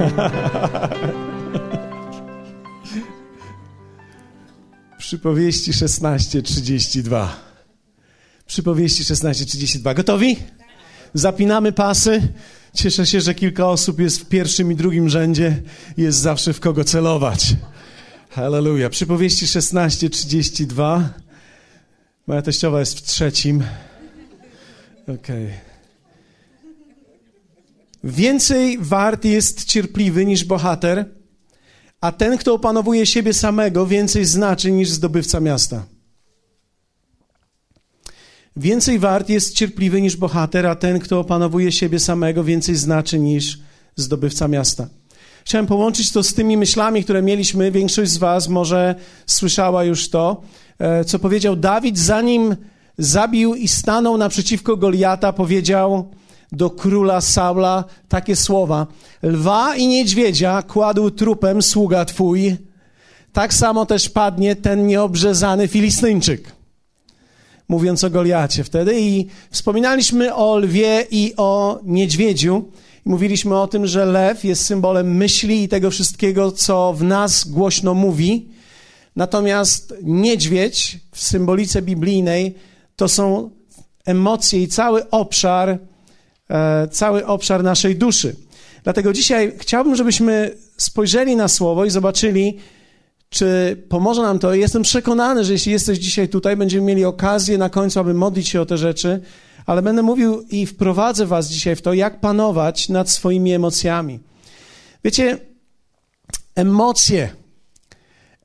Przypowieści 16:32. Przypowieści 16:32. Gotowi? Zapinamy pasy. Cieszę się, że kilka osób jest w pierwszym i drugim rzędzie. Jest zawsze w kogo celować. Hallelujah. Przypowieści 16:32. Moja teściowa jest w trzecim. Okej. Okay. Więcej wart jest cierpliwy niż bohater, a ten, kto opanowuje siebie samego, więcej znaczy niż zdobywca miasta. Więcej wart jest cierpliwy niż bohater, a ten, kto opanowuje siebie samego, więcej znaczy niż zdobywca miasta. Chciałem połączyć to z tymi myślami, które mieliśmy. Większość z Was może słyszała już to, e, co powiedział Dawid, zanim zabił i stanął naprzeciwko Goliata, powiedział do króla Saula takie słowa: Lwa i niedźwiedzia kładł trupem sługa twój, tak samo też padnie ten nieobrzezany Filistyńczyk. Mówiąc o Goliacie wtedy, i wspominaliśmy o lwie i o niedźwiedziu. Mówiliśmy o tym, że lew jest symbolem myśli i tego wszystkiego, co w nas głośno mówi. Natomiast niedźwiedź w symbolice biblijnej to są emocje i cały obszar, cały obszar naszej duszy. Dlatego dzisiaj chciałbym, żebyśmy spojrzeli na słowo i zobaczyli, czy pomoże nam to. Jestem przekonany, że jeśli jesteś dzisiaj tutaj, będziemy mieli okazję na końcu, aby modlić się o te rzeczy, ale będę mówił i wprowadzę Was dzisiaj w to, jak panować nad swoimi emocjami. Wiecie, emocje,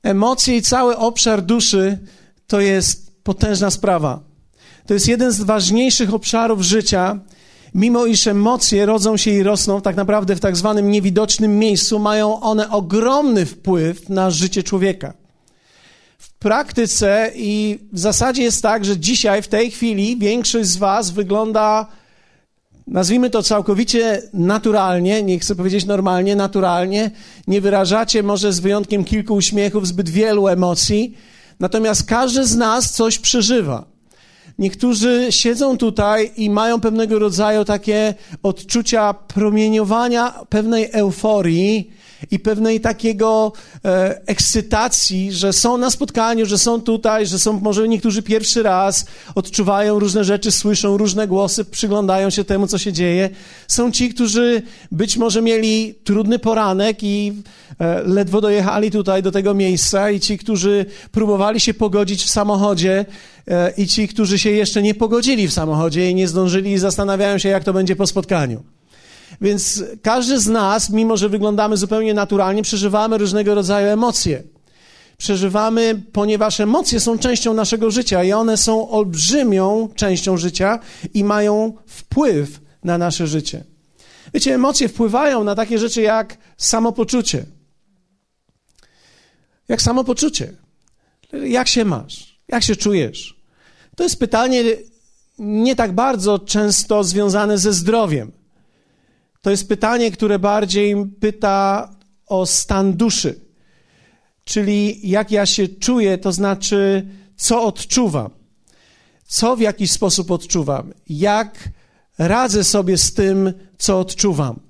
emocje i cały obszar duszy to jest potężna sprawa. To jest jeden z ważniejszych obszarów życia, mimo iż emocje rodzą się i rosną tak naprawdę w tak zwanym niewidocznym miejscu, mają one ogromny wpływ na życie człowieka. W praktyce i w zasadzie jest tak, że dzisiaj, w tej chwili, większość z Was wygląda, nazwijmy to całkowicie naturalnie, nie chcę powiedzieć normalnie, naturalnie. Nie wyrażacie może z wyjątkiem kilku uśmiechów zbyt wielu emocji, natomiast każdy z nas coś przeżywa. Niektórzy siedzą tutaj i mają pewnego rodzaju takie odczucia promieniowania pewnej euforii i pewnej takiego e, ekscytacji, że są na spotkaniu, że są tutaj, że są może niektórzy pierwszy raz, odczuwają różne rzeczy, słyszą różne głosy, przyglądają się temu, co się dzieje. Są ci, którzy być może mieli trudny poranek i e, ledwo dojechali tutaj do tego miejsca i ci, którzy próbowali się pogodzić w samochodzie e, i ci, którzy się jeszcze nie pogodzili w samochodzie i nie zdążyli i zastanawiają się, jak to będzie po spotkaniu. Więc każdy z nas, mimo że wyglądamy zupełnie naturalnie, przeżywamy różnego rodzaju emocje. Przeżywamy, ponieważ emocje są częścią naszego życia i one są olbrzymią częścią życia i mają wpływ na nasze życie. Wiecie, emocje wpływają na takie rzeczy jak samopoczucie. Jak samopoczucie. Jak się masz? Jak się czujesz? To jest pytanie nie tak bardzo często związane ze zdrowiem. To jest pytanie, które bardziej pyta o stan duszy. Czyli jak ja się czuję, to znaczy, co odczuwam. Co w jakiś sposób odczuwam. Jak radzę sobie z tym, co odczuwam.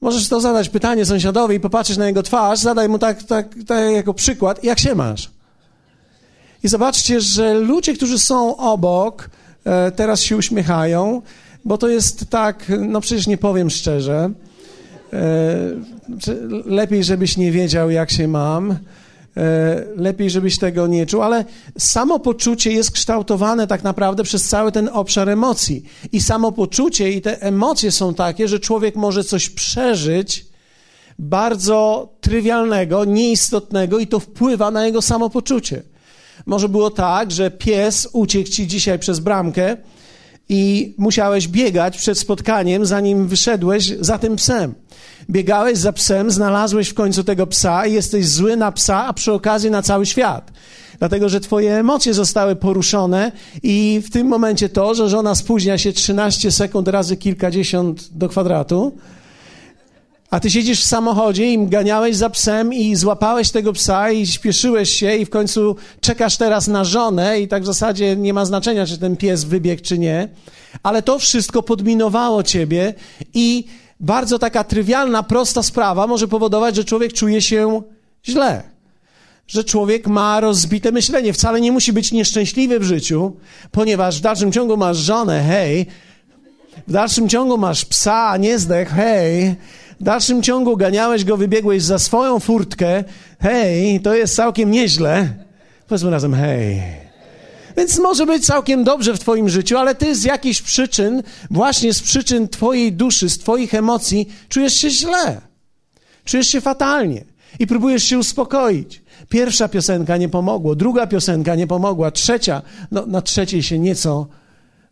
Możesz to zadać pytanie sąsiadowi i popatrzeć na jego twarz, zadaj mu tak, tak, tak jako przykład, jak się masz. I zobaczcie, że ludzie, którzy są obok, e, teraz się uśmiechają, bo to jest tak, no przecież nie powiem szczerze. E, lepiej, żebyś nie wiedział, jak się mam. E, lepiej, żebyś tego nie czuł, ale samopoczucie jest kształtowane tak naprawdę przez cały ten obszar emocji. I samopoczucie i te emocje są takie, że człowiek może coś przeżyć bardzo trywialnego, nieistotnego i to wpływa na jego samopoczucie. Może było tak, że pies uciekł ci dzisiaj przez bramkę, i musiałeś biegać przed spotkaniem, zanim wyszedłeś za tym psem. Biegałeś za psem, znalazłeś w końcu tego psa i jesteś zły na psa, a przy okazji na cały świat. Dlatego, że twoje emocje zostały poruszone i w tym momencie to, że żona spóźnia się 13 sekund razy kilkadziesiąt do kwadratu, a ty siedzisz w samochodzie i ganiałeś za psem i złapałeś tego psa i śpieszyłeś się i w końcu czekasz teraz na żonę i tak w zasadzie nie ma znaczenia, czy ten pies wybiegł, czy nie. Ale to wszystko podminowało ciebie i bardzo taka trywialna, prosta sprawa może powodować, że człowiek czuje się źle. Że człowiek ma rozbite myślenie. Wcale nie musi być nieszczęśliwy w życiu, ponieważ w dalszym ciągu masz żonę, hej, w dalszym ciągu masz psa, nie zdech, hej, w dalszym ciągu ganiałeś go, wybiegłeś za swoją furtkę, hej, to jest całkiem nieźle. Powiedzmy razem, hej. Więc może być całkiem dobrze w Twoim życiu, ale Ty z jakichś przyczyn, właśnie z przyczyn Twojej duszy, z Twoich emocji, czujesz się źle. Czujesz się fatalnie i próbujesz się uspokoić. Pierwsza piosenka nie pomogła, druga piosenka nie pomogła, trzecia, no na trzeciej się nieco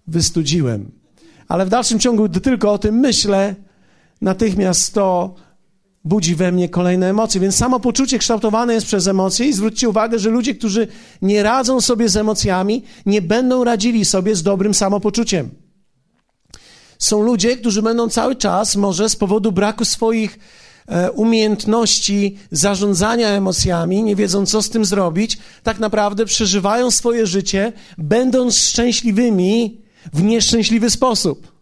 wystudziłem. Ale w dalszym ciągu, gdy tylko o tym myślę, natychmiast to budzi we mnie kolejne emocje. Więc samopoczucie kształtowane jest przez emocje i zwróćcie uwagę, że ludzie, którzy nie radzą sobie z emocjami, nie będą radzili sobie z dobrym samopoczuciem. Są ludzie, którzy będą cały czas, może z powodu braku swoich e, umiejętności zarządzania emocjami, nie wiedzą co z tym zrobić, tak naprawdę przeżywają swoje życie, będąc szczęśliwymi w nieszczęśliwy sposób.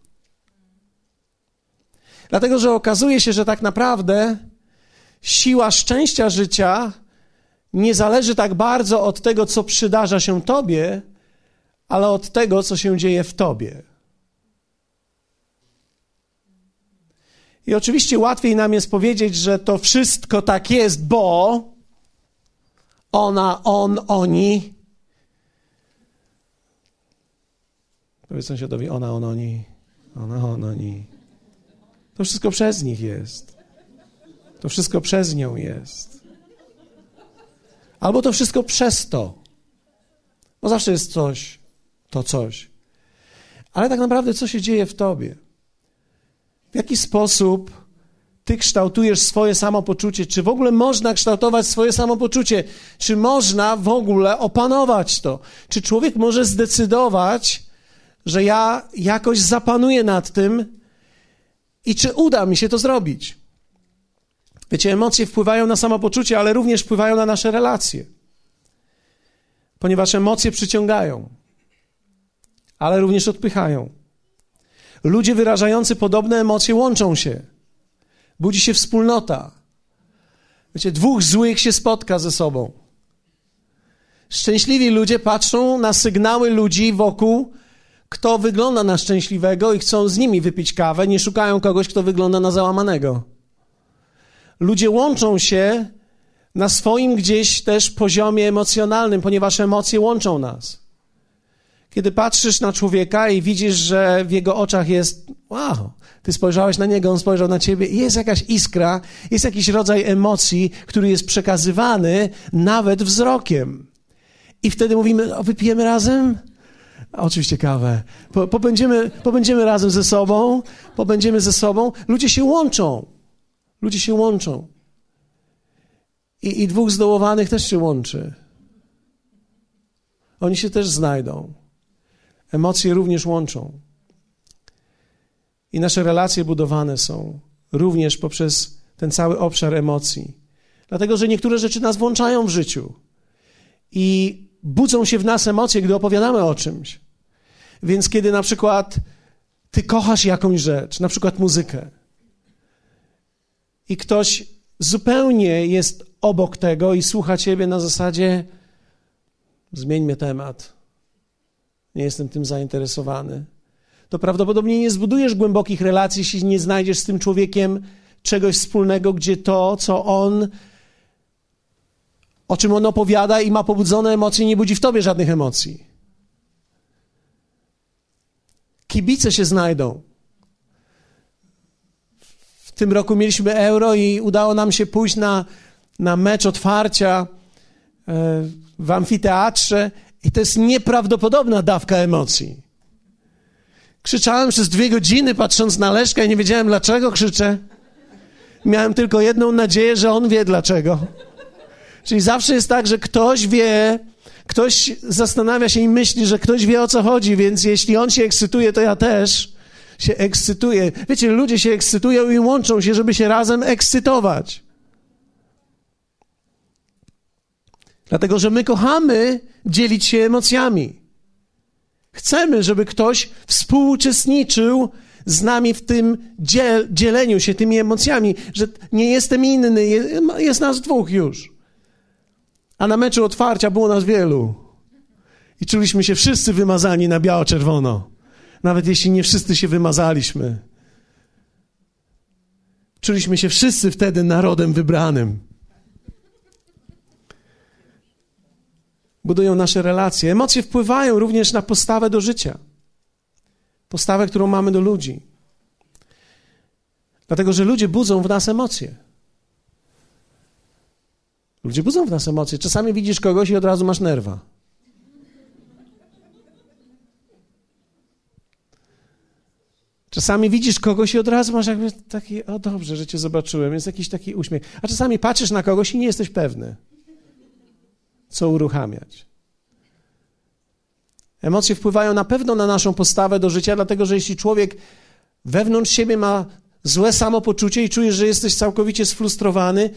Dlatego, że okazuje się, że tak naprawdę siła szczęścia życia nie zależy tak bardzo od tego, co przydarza się Tobie, ale od tego, co się dzieje w Tobie. I oczywiście łatwiej nam jest powiedzieć, że to wszystko tak jest, bo ona, on, oni. Powiedz sąsiadowi, ona, on, oni. Ona, on, oni. To wszystko przez nich jest. To wszystko przez nią jest. Albo to wszystko przez to. Bo zawsze jest coś, to coś. Ale tak naprawdę, co się dzieje w tobie? W jaki sposób ty kształtujesz swoje samopoczucie? Czy w ogóle można kształtować swoje samopoczucie? Czy można w ogóle opanować to? Czy człowiek może zdecydować, że ja jakoś zapanuję nad tym, i czy uda mi się to zrobić. Wiecie, emocje wpływają na samopoczucie, ale również wpływają na nasze relacje. Ponieważ emocje przyciągają, ale również odpychają. Ludzie wyrażający podobne emocje łączą się. Budzi się wspólnota. Wiecie, dwóch złych się spotka ze sobą. Szczęśliwi ludzie patrzą na sygnały ludzi wokół kto wygląda na szczęśliwego i chcą z nimi wypić kawę, nie szukają kogoś, kto wygląda na załamanego. Ludzie łączą się na swoim gdzieś też poziomie emocjonalnym, ponieważ emocje łączą nas. Kiedy patrzysz na człowieka i widzisz, że w jego oczach jest, wow, ty spojrzałeś na niego, on spojrzał na ciebie, jest jakaś iskra, jest jakiś rodzaj emocji, który jest przekazywany nawet wzrokiem. I wtedy mówimy, o, wypijemy razem? Oczywiście kawę. Po, pobędziemy, pobędziemy razem ze sobą, pobędziemy ze sobą. Ludzie się łączą. Ludzie się łączą. I, I dwóch zdołowanych też się łączy. Oni się też znajdą. Emocje również łączą. I nasze relacje budowane są również poprzez ten cały obszar emocji. Dlatego, że niektóre rzeczy nas włączają w życiu. I budzą się w nas emocje, gdy opowiadamy o czymś. Więc kiedy na przykład ty kochasz jakąś rzecz, na przykład muzykę, i ktoś zupełnie jest obok tego i słucha ciebie na zasadzie zmieńmy temat, nie jestem tym zainteresowany, to prawdopodobnie nie zbudujesz głębokich relacji, jeśli nie znajdziesz z tym człowiekiem czegoś wspólnego, gdzie to, co on o czym on opowiada i ma pobudzone emocje, nie budzi w tobie żadnych emocji. Kibice się znajdą. W tym roku mieliśmy euro i udało nam się pójść na, na mecz otwarcia e, w amfiteatrze i to jest nieprawdopodobna dawka emocji. Krzyczałem przez dwie godziny, patrząc na Leszka i nie wiedziałem, dlaczego krzyczę. Miałem tylko jedną nadzieję, że on wie dlaczego. Czyli zawsze jest tak, że ktoś wie, ktoś zastanawia się i myśli, że ktoś wie o co chodzi, więc jeśli on się ekscytuje, to ja też się ekscytuję. Wiecie, ludzie się ekscytują i łączą się, żeby się razem ekscytować. Dlatego, że my kochamy dzielić się emocjami. Chcemy, żeby ktoś współuczestniczył z nami w tym dziel, dzieleniu się tymi emocjami, że nie jestem inny, jest nas dwóch już. A na meczu otwarcia było nas wielu. I czuliśmy się wszyscy wymazani na biało-czerwono. Nawet jeśli nie wszyscy się wymazaliśmy. Czuliśmy się wszyscy wtedy narodem wybranym. Budują nasze relacje. Emocje wpływają również na postawę do życia. Postawę, którą mamy do ludzi. Dlatego, że ludzie budzą w nas emocje. Ludzie budzą w nas emocje. Czasami widzisz kogoś i od razu masz nerwa. Czasami widzisz kogoś i od razu masz jakby taki, o dobrze, że cię zobaczyłem, jest jakiś taki uśmiech. A czasami patrzysz na kogoś i nie jesteś pewny, co uruchamiać. Emocje wpływają na pewno na naszą postawę do życia, dlatego że jeśli człowiek wewnątrz siebie ma złe samopoczucie i czujesz, że jesteś całkowicie sfrustrowany,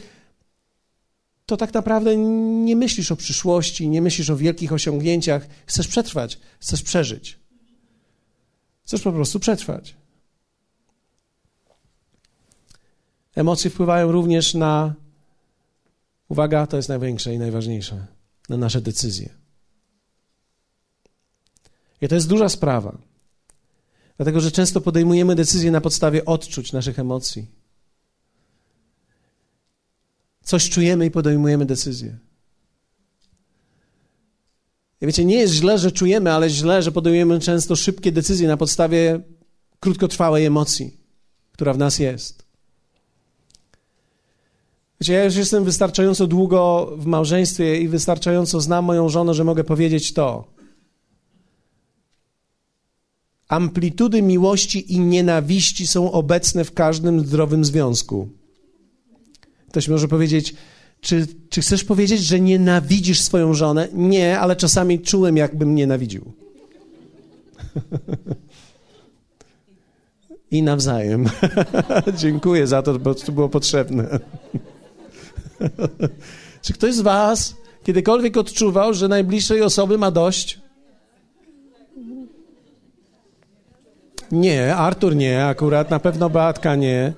to tak naprawdę nie myślisz o przyszłości, nie myślisz o wielkich osiągnięciach. Chcesz przetrwać, chcesz przeżyć. Chcesz po prostu przetrwać. Emocje wpływają również na, uwaga, to jest największe i najważniejsze, na nasze decyzje. I to jest duża sprawa. Dlatego, że często podejmujemy decyzje na podstawie odczuć naszych emocji. Coś czujemy i podejmujemy decyzję. I wiecie, nie jest źle, że czujemy, ale źle, że podejmujemy często szybkie decyzje na podstawie krótkotrwałej emocji, która w nas jest. Wiecie, ja już jestem wystarczająco długo w małżeństwie i wystarczająco znam moją żonę, że mogę powiedzieć to. Amplitudy miłości i nienawiści są obecne w każdym zdrowym związku. Ktoś może powiedzieć, czy, czy chcesz powiedzieć, że nienawidzisz swoją żonę? Nie, ale czasami czułem, jakbym nienawidził. I nawzajem. Dziękuję za to, bo to było potrzebne. czy ktoś z Was kiedykolwiek odczuwał, że najbliższej osoby ma dość? Nie, Artur nie, akurat na pewno Beatka nie.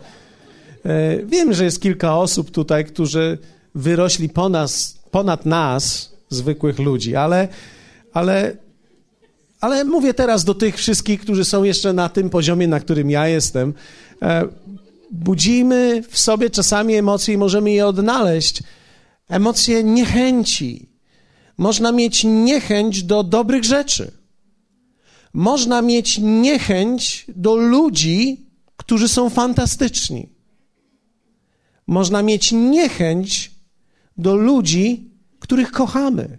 E, wiem, że jest kilka osób tutaj, którzy wyrośli po nas, ponad nas, zwykłych ludzi, ale, ale, ale mówię teraz do tych wszystkich, którzy są jeszcze na tym poziomie, na którym ja jestem. E, budzimy w sobie czasami emocje i możemy je odnaleźć. Emocje niechęci. Można mieć niechęć do dobrych rzeczy. Można mieć niechęć do ludzi, którzy są fantastyczni. Można mieć niechęć do ludzi, których kochamy.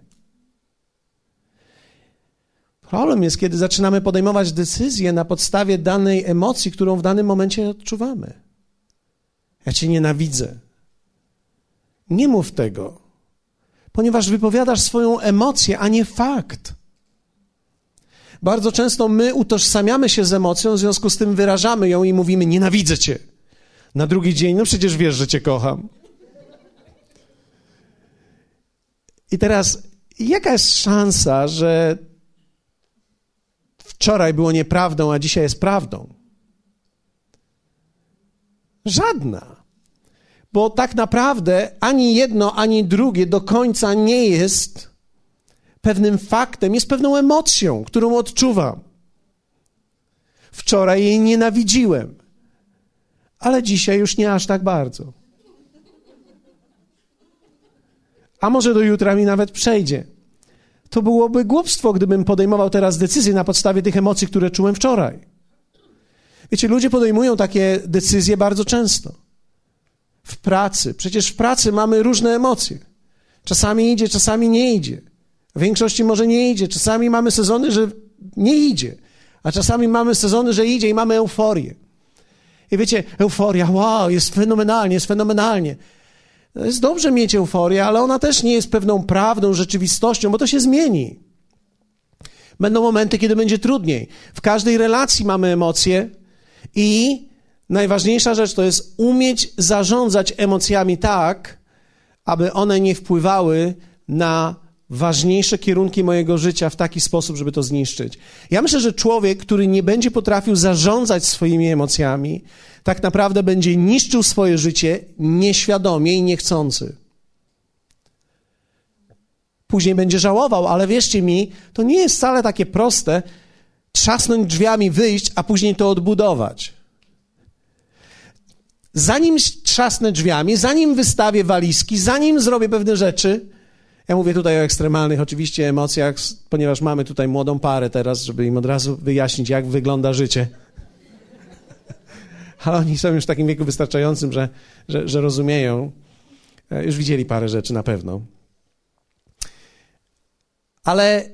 Problem jest, kiedy zaczynamy podejmować decyzje na podstawie danej emocji, którą w danym momencie odczuwamy. Ja cię nienawidzę. Nie mów tego, ponieważ wypowiadasz swoją emocję, a nie fakt. Bardzo często my utożsamiamy się z emocją, w związku z tym wyrażamy ją i mówimy: Nienawidzę cię. Na drugi dzień, no przecież wiesz, że cię kocham. I teraz, jaka jest szansa, że wczoraj było nieprawdą, a dzisiaj jest prawdą? Żadna. Bo tak naprawdę ani jedno, ani drugie do końca nie jest pewnym faktem, jest pewną emocją, którą odczuwam. Wczoraj jej nienawidziłem, ale dzisiaj już nie aż tak bardzo. A może do jutra mi nawet przejdzie. To byłoby głupstwo, gdybym podejmował teraz decyzje na podstawie tych emocji, które czułem wczoraj. Wiecie, ludzie podejmują takie decyzje bardzo często. W pracy. Przecież w pracy mamy różne emocje. Czasami idzie, czasami nie idzie. W większości może nie idzie. Czasami mamy sezony, że nie idzie. A czasami mamy sezony, że idzie i mamy euforię. I wiecie, euforia, wow, jest fenomenalnie, jest fenomenalnie. Jest dobrze mieć euforię, ale ona też nie jest pewną prawdą, rzeczywistością, bo to się zmieni. Będą momenty, kiedy będzie trudniej. W każdej relacji mamy emocje i najważniejsza rzecz to jest umieć zarządzać emocjami tak, aby one nie wpływały na ważniejsze kierunki mojego życia w taki sposób, żeby to zniszczyć. Ja myślę, że człowiek, który nie będzie potrafił zarządzać swoimi emocjami, tak naprawdę będzie niszczył swoje życie nieświadomie i niechcący. Później będzie żałował, ale wierzcie mi, to nie jest wcale takie proste trzasnąć drzwiami, wyjść, a później to odbudować. Zanim trzasnę drzwiami, zanim wystawię walizki, zanim zrobię pewne rzeczy, ja mówię tutaj o ekstremalnych oczywiście emocjach, ponieważ mamy tutaj młodą parę teraz, żeby im od razu wyjaśnić, jak wygląda życie. Ale oni są już w takim wieku wystarczającym, że, że, że rozumieją. E, już widzieli parę rzeczy na pewno. Ale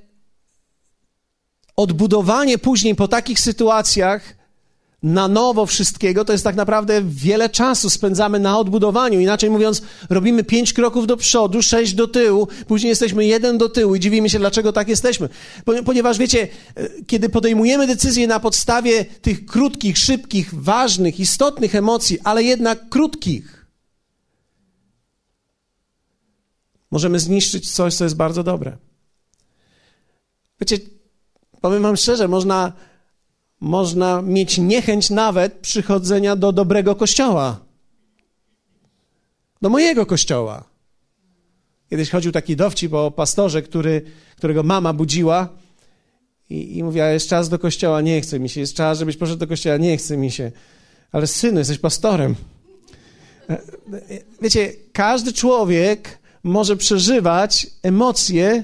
odbudowanie później po takich sytuacjach na nowo wszystkiego, to jest tak naprawdę wiele czasu spędzamy na odbudowaniu. Inaczej mówiąc, robimy pięć kroków do przodu, sześć do tyłu, później jesteśmy jeden do tyłu i dziwimy się, dlaczego tak jesteśmy. Ponieważ wiecie, e, kiedy podejmujemy decyzje na podstawie tych krótkich, szybkich, ważnych, istotnych emocji, ale jednak krótkich, możemy zniszczyć coś, co jest bardzo dobre. Wiecie, powiem wam szczerze, można można mieć niechęć nawet przychodzenia do dobrego kościoła. Do mojego kościoła. Kiedyś chodził taki dowcip o pastorze, który, którego mama budziła i, i mówiła, jest czas do kościoła, nie chce mi się, jest czas, żebyś poszedł do kościoła, nie chce mi się. Ale synu, jesteś pastorem. Wiecie, każdy człowiek może przeżywać emocje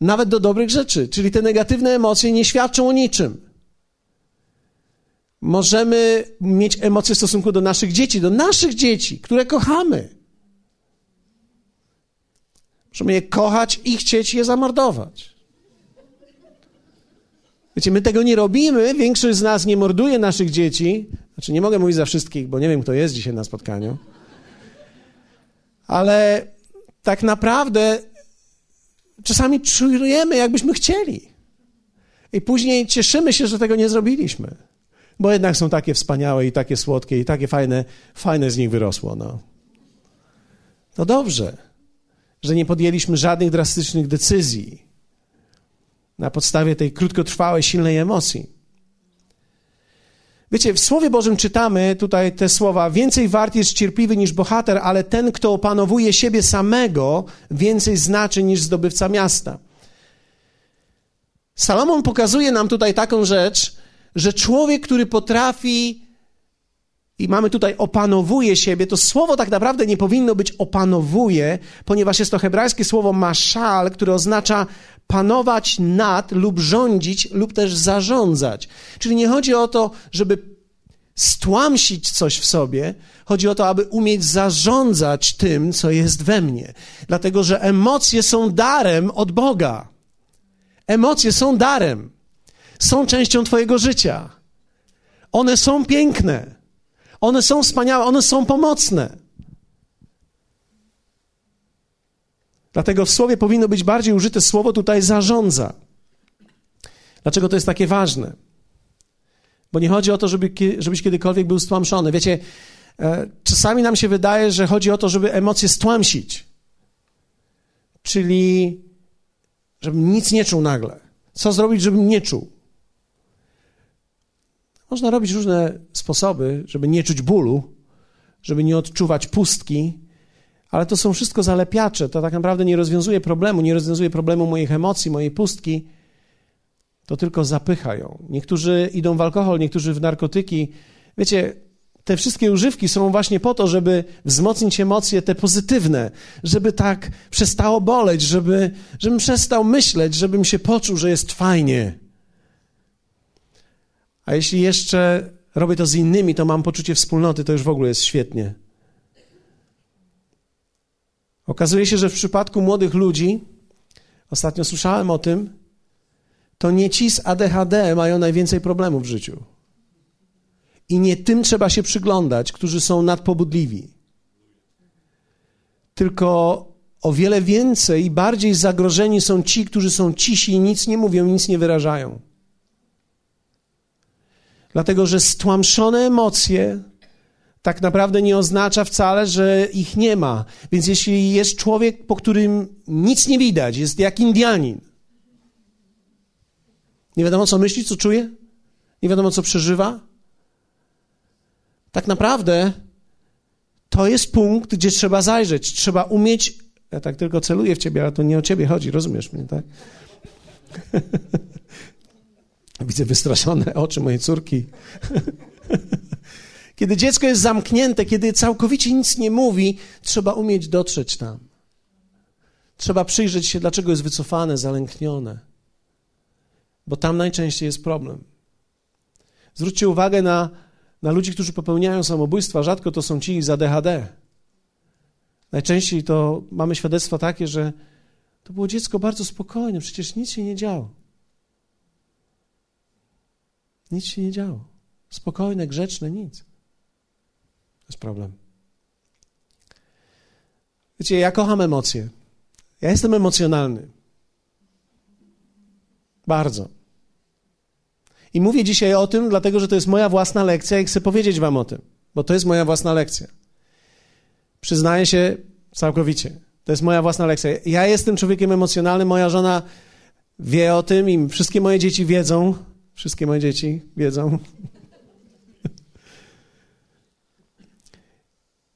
nawet do dobrych rzeczy. Czyli te negatywne emocje nie świadczą o niczym. Możemy mieć emocje w stosunku do naszych dzieci, do naszych dzieci, które kochamy. Możemy je kochać i chcieć je zamordować. Wiecie, my tego nie robimy, większość z nas nie morduje naszych dzieci. Znaczy, nie mogę mówić za wszystkich, bo nie wiem, kto jest dzisiaj na spotkaniu. Ale tak naprawdę czasami czujemy, jakbyśmy chcieli. I później cieszymy się, że tego nie zrobiliśmy. Bo jednak są takie wspaniałe i takie słodkie i takie fajne, fajne z nich wyrosło. No. To dobrze, że nie podjęliśmy żadnych drastycznych decyzji na podstawie tej krótkotrwałej, silnej emocji. Wiecie, w Słowie Bożym czytamy tutaj te słowa: Więcej wart jest cierpliwy niż bohater, ale ten, kto opanowuje siebie samego, więcej znaczy niż zdobywca miasta. Salomon pokazuje nam tutaj taką rzecz, że człowiek, który potrafi, i mamy tutaj opanowuje siebie, to słowo tak naprawdę nie powinno być opanowuje, ponieważ jest to hebrajskie słowo maszal, które oznacza panować nad lub rządzić lub też zarządzać. Czyli nie chodzi o to, żeby stłamsić coś w sobie, chodzi o to, aby umieć zarządzać tym, co jest we mnie. Dlatego, że emocje są darem od Boga. Emocje są darem. Są częścią Twojego życia. One są piękne. One są wspaniałe. One są pomocne. Dlatego w słowie powinno być bardziej użyte słowo tutaj zarządza. Dlaczego to jest takie ważne? Bo nie chodzi o to, żeby, żebyś kiedykolwiek był stłamszony. Wiecie, e, czasami nam się wydaje, że chodzi o to, żeby emocje stłamsić. Czyli, żebym nic nie czuł nagle. Co zrobić, żebym nie czuł? Można robić różne sposoby, żeby nie czuć bólu, żeby nie odczuwać pustki, ale to są wszystko zalepiacze. To tak naprawdę nie rozwiązuje problemu, nie rozwiązuje problemu moich emocji, mojej pustki. To tylko zapycha ją. Niektórzy idą w alkohol, niektórzy w narkotyki. Wiecie, te wszystkie używki są właśnie po to, żeby wzmocnić emocje te pozytywne, żeby tak przestało boleć, żeby, żebym przestał myśleć, żebym się poczuł, że jest fajnie. A jeśli jeszcze robię to z innymi, to mam poczucie wspólnoty, to już w ogóle jest świetnie. Okazuje się, że w przypadku młodych ludzi, ostatnio słyszałem o tym, to nie ci z ADHD mają najwięcej problemów w życiu. I nie tym trzeba się przyglądać, którzy są nadpobudliwi. Tylko o wiele więcej i bardziej zagrożeni są ci, którzy są cisi i nic nie mówią, nic nie wyrażają. Dlatego, że stłamszone emocje tak naprawdę nie oznacza wcale, że ich nie ma. Więc jeśli jest człowiek, po którym nic nie widać, jest jak Indianin, nie wiadomo co myśli, co czuje, nie wiadomo co przeżywa, tak naprawdę to jest punkt, gdzie trzeba zajrzeć. Trzeba umieć. Ja tak tylko celuję w ciebie, ale to nie o ciebie chodzi, rozumiesz mnie, tak? Widzę wystraszone oczy mojej córki. Kiedy dziecko jest zamknięte, kiedy całkowicie nic nie mówi, trzeba umieć dotrzeć tam. Trzeba przyjrzeć się, dlaczego jest wycofane, zalęknione. Bo tam najczęściej jest problem. Zwróćcie uwagę na, na ludzi, którzy popełniają samobójstwa. Rzadko to są ci z ADHD. Najczęściej to mamy świadectwa takie, że to było dziecko bardzo spokojne, przecież nic się nie działo. Nic się nie działo. Spokojne, grzeczne, nic. To jest problem. Wiecie, ja kocham emocje. Ja jestem emocjonalny. Bardzo. I mówię dzisiaj o tym, dlatego że to jest moja własna lekcja i chcę powiedzieć Wam o tym, bo to jest moja własna lekcja. Przyznaję się całkowicie. To jest moja własna lekcja. Ja jestem człowiekiem emocjonalnym, moja żona wie o tym i wszystkie moje dzieci wiedzą. Wszystkie moje dzieci wiedzą.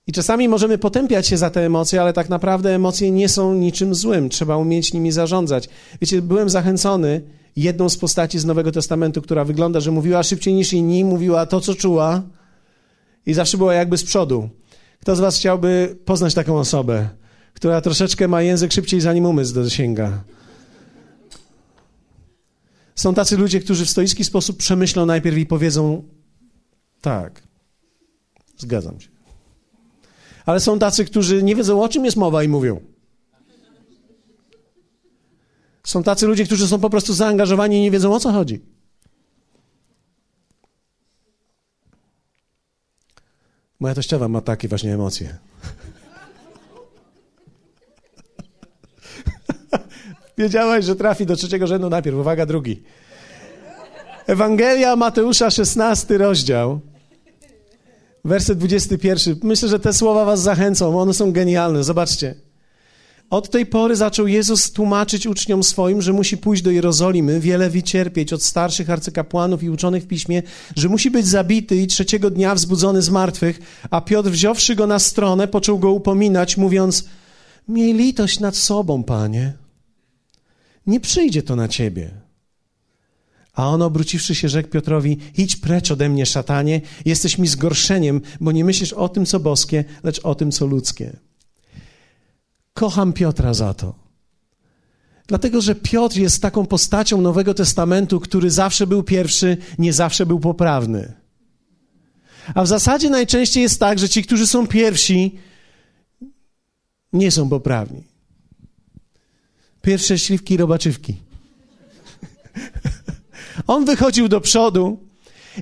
I czasami możemy potępiać się za te emocje, ale tak naprawdę emocje nie są niczym złym. Trzeba umieć nimi zarządzać. Wiecie, byłem zachęcony jedną z postaci z Nowego Testamentu, która wygląda, że mówiła szybciej niż inni, mówiła to, co czuła i zawsze była jakby z przodu. Kto z was chciałby poznać taką osobę, która troszeczkę ma język szybciej, zanim umysł dosięga? Są tacy ludzie, którzy w stoicki sposób przemyślą najpierw i powiedzą tak, zgadzam się. Ale są tacy, którzy nie wiedzą, o czym jest mowa i mówią. Są tacy ludzie, którzy są po prostu zaangażowani i nie wiedzą, o co chodzi. Moja teściowa ma takie właśnie emocje. Wiedziałaś, że trafi do trzeciego rzędu najpierw. Uwaga, drugi. Ewangelia Mateusza, 16 rozdział. Werset 21. Myślę, że te słowa was zachęcą. One są genialne. Zobaczcie. Od tej pory zaczął Jezus tłumaczyć uczniom swoim, że musi pójść do Jerozolimy, wiele wycierpieć od starszych arcykapłanów i uczonych w piśmie, że musi być zabity i trzeciego dnia wzbudzony z martwych. A Piotr, wziąwszy go na stronę, począł go upominać, mówiąc: Miej litość nad sobą, panie. Nie przyjdzie to na ciebie. A on obróciwszy się rzekł Piotrowi, idź precz ode mnie, szatanie, jesteś mi zgorszeniem, bo nie myślisz o tym, co boskie, lecz o tym, co ludzkie. Kocham Piotra za to. Dlatego, że Piotr jest taką postacią Nowego Testamentu, który zawsze był pierwszy, nie zawsze był poprawny. A w zasadzie najczęściej jest tak, że ci, którzy są pierwsi, nie są poprawni. Pierwsze śliwki robaczywki. On wychodził do przodu.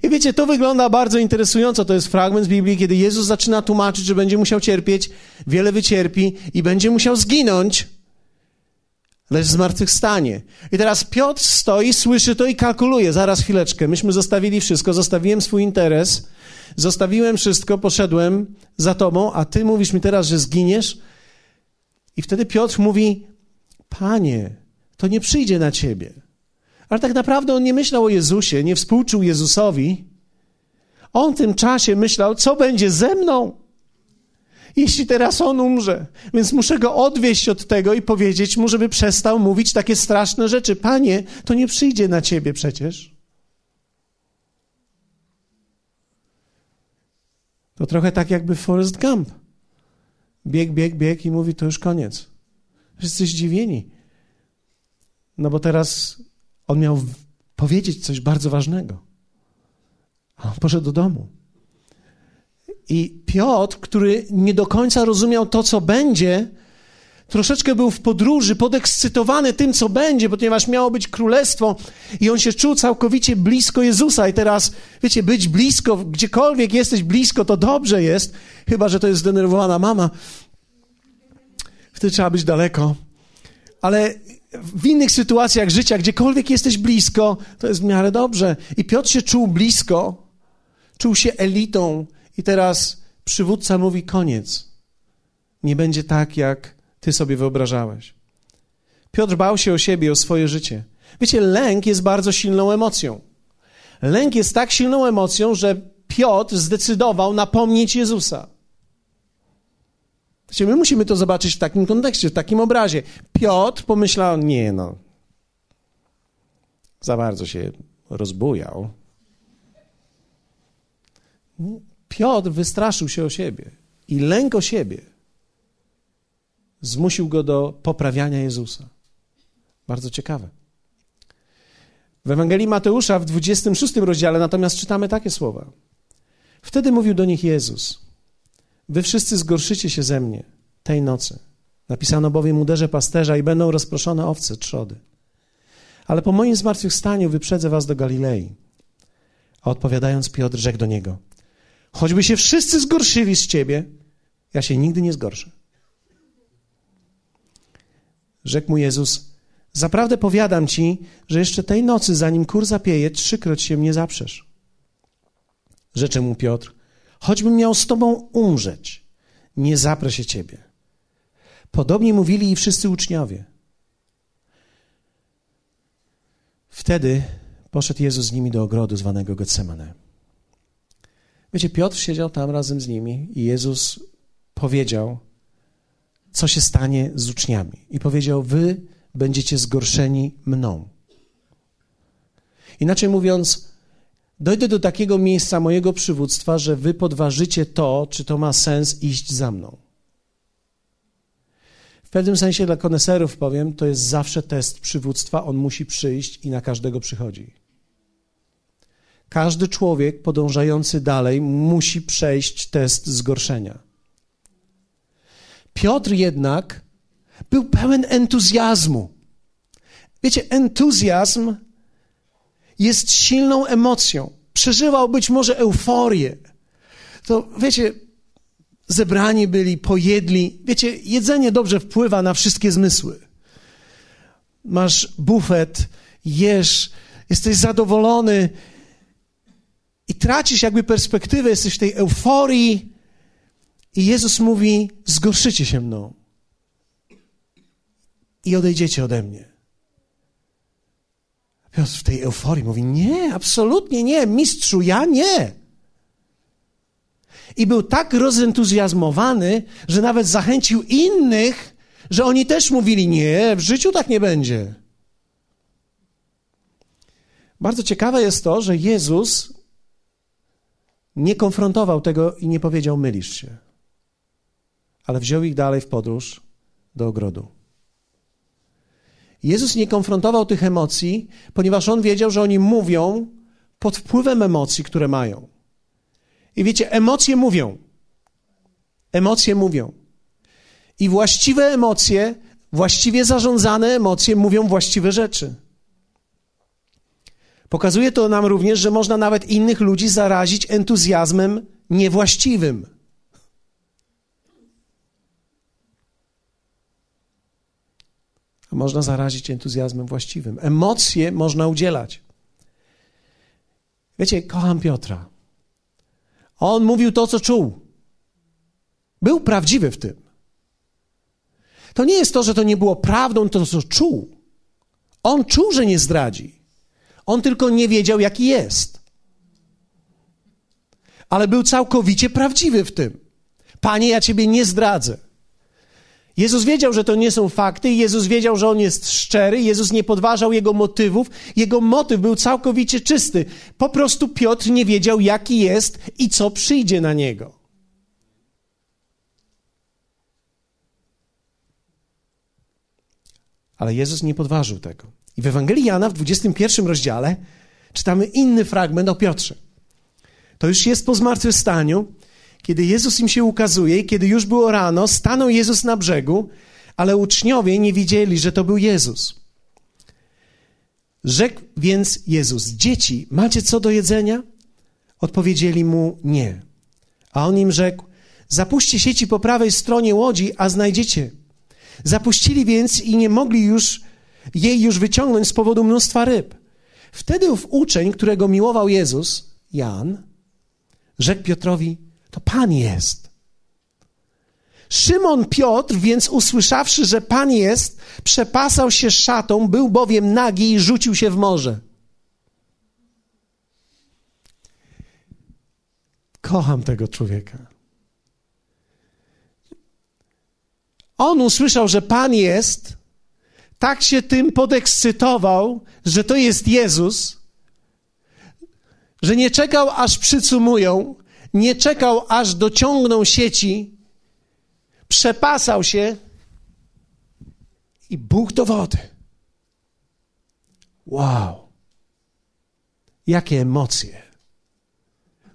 I wiecie, to wygląda bardzo interesująco. To jest fragment z Biblii, kiedy Jezus zaczyna tłumaczyć, że będzie musiał cierpieć, wiele wycierpi i będzie musiał zginąć, lecz zmartwychwstanie. I teraz Piotr stoi, słyszy to i kalkuluje. Zaraz chwileczkę. Myśmy zostawili wszystko, zostawiłem swój interes, zostawiłem wszystko, poszedłem za tobą, a ty mówisz mi teraz, że zginiesz? I wtedy Piotr mówi, Panie, to nie przyjdzie na ciebie. Ale tak naprawdę on nie myślał o Jezusie, nie współczuł Jezusowi. On w tym czasie myślał, co będzie ze mną, jeśli teraz on umrze. Więc muszę go odwieść od tego i powiedzieć mu, żeby przestał mówić takie straszne rzeczy. Panie, to nie przyjdzie na ciebie przecież. To trochę tak jakby Forrest Gump. Bieg, bieg, bieg i mówi, to już koniec. Wszyscy zdziwieni. No bo teraz on miał powiedzieć coś bardzo ważnego. A on poszedł do domu. I Piotr, który nie do końca rozumiał to, co będzie, troszeczkę był w podróży, podekscytowany tym, co będzie, ponieważ miało być królestwo i on się czuł całkowicie blisko Jezusa. I teraz, wiecie, być blisko, gdziekolwiek jesteś blisko, to dobrze jest, chyba że to jest zdenerwowana mama. Wtedy trzeba być daleko. Ale w innych sytuacjach życia, gdziekolwiek jesteś blisko, to jest w miarę dobrze. I Piotr się czuł blisko, czuł się elitą i teraz przywódca mówi: koniec. Nie będzie tak, jak ty sobie wyobrażałeś. Piotr bał się o siebie, o swoje życie. Wiecie, lęk jest bardzo silną emocją. Lęk jest tak silną emocją, że Piotr zdecydował napomnieć Jezusa. Wiecie, my musimy to zobaczyć w takim kontekście, w takim obrazie. Piotr pomyślał, nie no, za bardzo się rozbujał. Piotr wystraszył się o siebie i lęk o siebie zmusił go do poprawiania Jezusa. Bardzo ciekawe. W Ewangelii Mateusza w 26 rozdziale natomiast czytamy takie słowa. Wtedy mówił do nich Jezus: Wy wszyscy zgorszycie się ze mnie tej nocy. Napisano bowiem uderze pasterza i będą rozproszone owce trzody. Ale po moim zmartwychwstaniu wyprzedzę was do Galilei. A odpowiadając Piotr rzekł do niego: Choćby się wszyscy zgorszyli z ciebie, ja się nigdy nie zgorszę. Rzekł mu Jezus: Zaprawdę powiadam ci, że jeszcze tej nocy, zanim kur zapieje, trzykroć się mnie zaprzesz. Rzecze mu Piotr: Choćbym miał z tobą umrzeć, nie zaprę się ciebie. Podobnie mówili i wszyscy uczniowie. Wtedy poszedł Jezus z nimi do ogrodu zwanego Getsemane. Wiecie, Piotr siedział tam razem z nimi i Jezus powiedział, co się stanie z uczniami. I powiedział: Wy będziecie zgorszeni mną. Inaczej mówiąc, dojdę do takiego miejsca mojego przywództwa, że wy podważycie to, czy to ma sens iść za mną. W pewnym sensie dla koneserów powiem, to jest zawsze test przywództwa, on musi przyjść i na każdego przychodzi. Każdy człowiek podążający dalej musi przejść test zgorszenia. Piotr jednak był pełen entuzjazmu. Wiecie, entuzjazm jest silną emocją. Przeżywał być może euforię. To wiecie, zebrani byli, pojedli. Wiecie, jedzenie dobrze wpływa na wszystkie zmysły. Masz bufet, jesz, jesteś zadowolony i tracisz jakby perspektywę, jesteś w tej euforii. I Jezus mówi: Zgorszycie się mną i odejdziecie ode mnie. Piotr w tej euforii mówi: Nie, absolutnie nie, mistrzu, ja nie. I był tak rozentuzjazmowany, że nawet zachęcił innych, że oni też mówili: Nie, w życiu tak nie będzie. Bardzo ciekawe jest to, że Jezus nie konfrontował tego i nie powiedział: Mylisz się, ale wziął ich dalej w podróż do ogrodu. Jezus nie konfrontował tych emocji, ponieważ on wiedział, że oni mówią pod wpływem emocji, które mają. I wiecie, emocje mówią. Emocje mówią. I właściwe emocje, właściwie zarządzane emocje mówią właściwe rzeczy. Pokazuje to nam również, że można nawet innych ludzi zarazić entuzjazmem niewłaściwym. Można zarazić entuzjazmem właściwym. Emocje można udzielać. Wiecie, kocham Piotra. On mówił to, co czuł. Był prawdziwy w tym. To nie jest to, że to nie było prawdą, to, co czuł. On czuł, że nie zdradzi. On tylko nie wiedział, jaki jest. Ale był całkowicie prawdziwy w tym. Panie, ja ciebie nie zdradzę. Jezus wiedział, że to nie są fakty, Jezus wiedział, że on jest szczery, Jezus nie podważał jego motywów, jego motyw był całkowicie czysty. Po prostu Piotr nie wiedział, jaki jest i co przyjdzie na niego. Ale Jezus nie podważył tego. I w Ewangelii Jana w 21 rozdziale czytamy inny fragment o Piotrze. To już jest po zmartwychwstaniu kiedy Jezus im się ukazuje i kiedy już było rano, stanął Jezus na brzegu, ale uczniowie nie wiedzieli, że to był Jezus. Rzekł więc Jezus: Dzieci, macie co do jedzenia? Odpowiedzieli mu nie. A on im rzekł: Zapuśćcie sieci po prawej stronie łodzi, a znajdziecie. Zapuścili więc i nie mogli już jej już wyciągnąć z powodu mnóstwa ryb. Wtedy ów uczeń, którego miłował Jezus, Jan, rzekł Piotrowi: To Pan jest. Szymon Piotr, więc usłyszawszy, że Pan jest, przepasał się szatą, był bowiem nagi i rzucił się w morze. Kocham tego człowieka. On usłyszał, że Pan jest, tak się tym podekscytował, że to jest Jezus, że nie czekał, aż przycumują, nie czekał, aż dociągną sieci, przepasał się i Bóg do wody. Wow! Jakie emocje!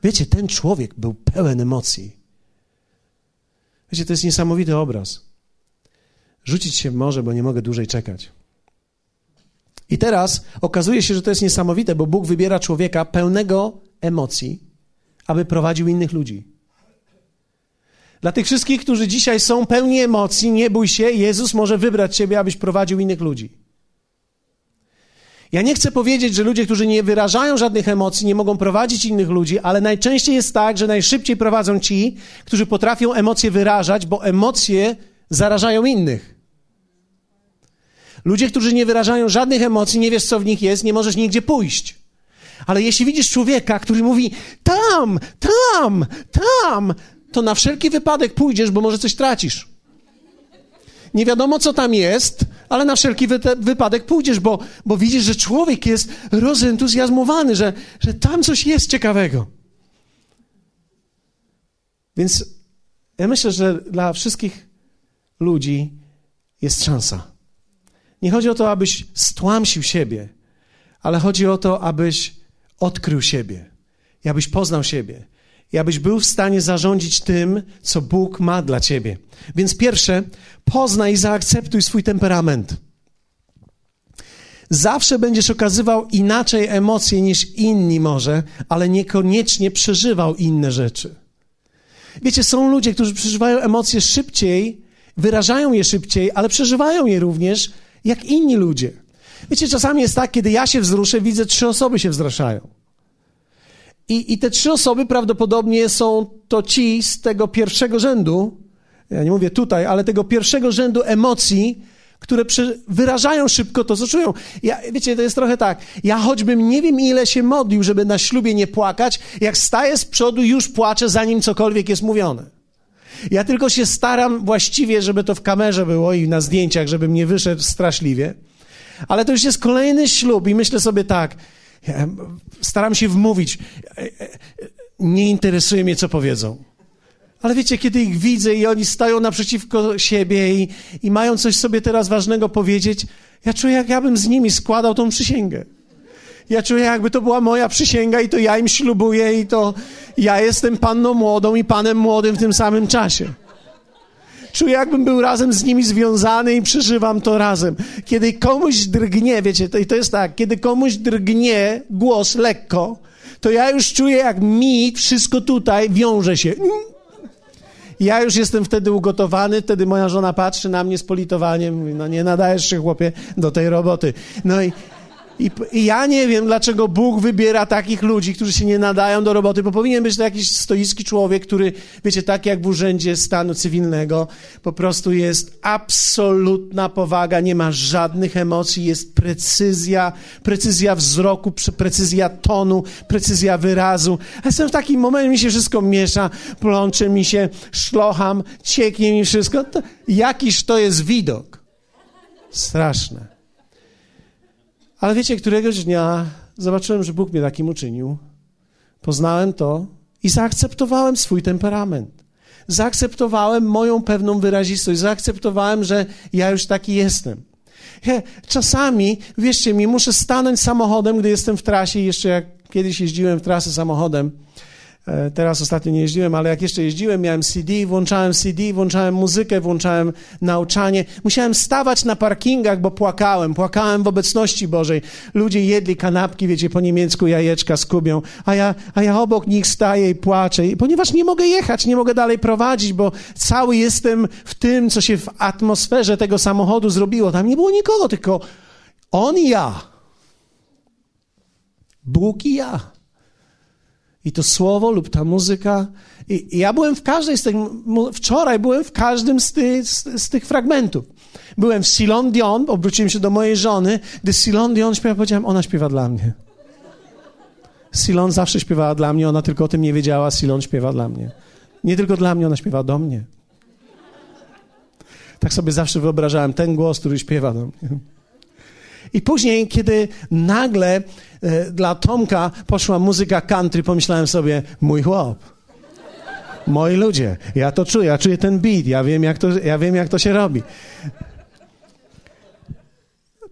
Wiecie, ten człowiek był pełen emocji. Wiecie, to jest niesamowity obraz. Rzucić się w morze, bo nie mogę dłużej czekać. I teraz okazuje się, że to jest niesamowite, bo Bóg wybiera człowieka pełnego emocji, aby prowadził innych ludzi. Dla tych wszystkich, którzy dzisiaj są pełni emocji, nie bój się, Jezus może wybrać ciebie, abyś prowadził innych ludzi. Ja nie chcę powiedzieć, że ludzie, którzy nie wyrażają żadnych emocji, nie mogą prowadzić innych ludzi, ale najczęściej jest tak, że najszybciej prowadzą ci, którzy potrafią emocje wyrażać, bo emocje zarażają innych. Ludzie, którzy nie wyrażają żadnych emocji, nie wiesz, co w nich jest, nie możesz nigdzie pójść. Ale jeśli widzisz człowieka, który mówi tam, tam, tam, to na wszelki wypadek pójdziesz, bo może coś tracisz. Nie wiadomo, co tam jest, ale na wszelki wy wypadek pójdziesz, bo, bo widzisz, że człowiek jest rozentuzjazmowany, że, że tam coś jest ciekawego. Więc ja myślę, że dla wszystkich ludzi jest szansa. Nie chodzi o to, abyś stłamsił siebie, ale chodzi o to, abyś odkrył siebie i abyś poznał siebie i abyś był w stanie zarządzić tym, co Bóg ma dla ciebie. Więc pierwsze, poznaj i zaakceptuj swój temperament. Zawsze będziesz okazywał inaczej emocje niż inni może, ale niekoniecznie przeżywał inne rzeczy. Wiecie, są ludzie, którzy przeżywają emocje szybciej, wyrażają je szybciej, ale przeżywają je również jak inni ludzie. Wiecie, czasami jest tak, kiedy ja się wzruszę, widzę, trzy osoby się wzruszają. I, I te trzy osoby prawdopodobnie są to ci z tego pierwszego rzędu, ja nie mówię tutaj, ale tego pierwszego rzędu emocji, które wyrażają szybko to, co czują. Ja, wiecie, to jest trochę tak. Ja choćbym nie wiem, ile się modlił, żeby na ślubie nie płakać, jak staję z przodu, już płaczę, zanim cokolwiek jest mówione. Ja tylko się staram właściwie, żeby to w kamerze było i na zdjęciach, żebym nie wyszedł straszliwie. Ale to już jest kolejny ślub i myślę sobie tak, staram się wmówić, e, e, nie interesuje mnie, co powiedzą. Ale wiecie, kiedy ich widzę i oni stają naprzeciwko siebie i, i mają coś sobie teraz ważnego powiedzieć, ja czuję, jak ja bym z nimi składał tą przysięgę. Ja czuję, jakby to była moja przysięga i to ja im ślubuję i to ja jestem panną młodą i panem młodym w tym samym czasie. Czuję, jakbym był razem z nimi związany i przeżywam to razem. Kiedy komuś drgnie, wiecie, to, to jest tak, kiedy komuś drgnie głos lekko, to ja już czuję, jak mi wszystko tutaj wiąże się. Ja już jestem wtedy ugotowany, wtedy moja żona patrzy na mnie z politowaniem, mówi, no nie nadajesz się, chłopie, do tej roboty. No i, i, I, ja nie wiem, dlaczego Bóg wybiera takich ludzi, którzy się nie nadają do roboty, bo powinien być to jakiś stoicki człowiek, który, wiecie, tak jak w urzędzie stanu cywilnego, po prostu jest absolutna powaga, nie ma żadnych emocji, jest precyzja, precyzja wzroku, precyzja tonu, precyzja wyrazu. A jestem w takim momencie, mi się wszystko miesza, plącze mi się, szlocham, cieknie mi wszystko. To, jakiż to jest widok. Straszne. Ale wiecie, któregoś dnia zobaczyłem, że Bóg mnie takim uczynił. Poznałem to i zaakceptowałem swój temperament. Zaakceptowałem moją pewną wyrazistość. Zaakceptowałem, że ja już taki jestem. Czasami, wierzcie mi, muszę stanąć samochodem, gdy jestem w trasie. Jeszcze jak kiedyś jeździłem w trasę samochodem, teraz ostatnio nie jeździłem, ale jak jeszcze jeździłem, miałem CD, włączałem CD, włączałem muzykę, włączałem nauczanie. Musiałem stawać na parkingach, bo płakałem. Płakałem w obecności Bożej. Ludzie jedli kanapki, wiecie, po niemiecku jajeczka z kubią, a ja, a ja obok nich staję i płaczę. Ponieważ nie mogę jechać, nie mogę dalej prowadzić, bo cały jestem w tym, co się w atmosferze tego samochodu zrobiło. Tam nie było nikogo, tylko on i ja. Bóg i ja. I to słowo lub ta muzyka. I, i ja byłem w każdej z tych, wczoraj byłem w każdym z, ty, z, z tych fragmentów. Byłem w Silon Dion, obróciłem się do mojej żony, gdy Silon Dion śpiewa, powiedziałem, ona śpiewa dla mnie. Silon zawsze śpiewała dla mnie, ona tylko o tym nie wiedziała, Silon śpiewa dla mnie. Nie tylko dla mnie, ona śpiewa do mnie. Tak sobie zawsze wyobrażałem ten głos, który śpiewa do mnie. I później, kiedy nagle e, dla Tomka poszła muzyka country, pomyślałem sobie, mój chłop. Moi ludzie, ja to czuję, ja czuję ten beat, ja wiem, jak to, ja wiem, jak to się robi.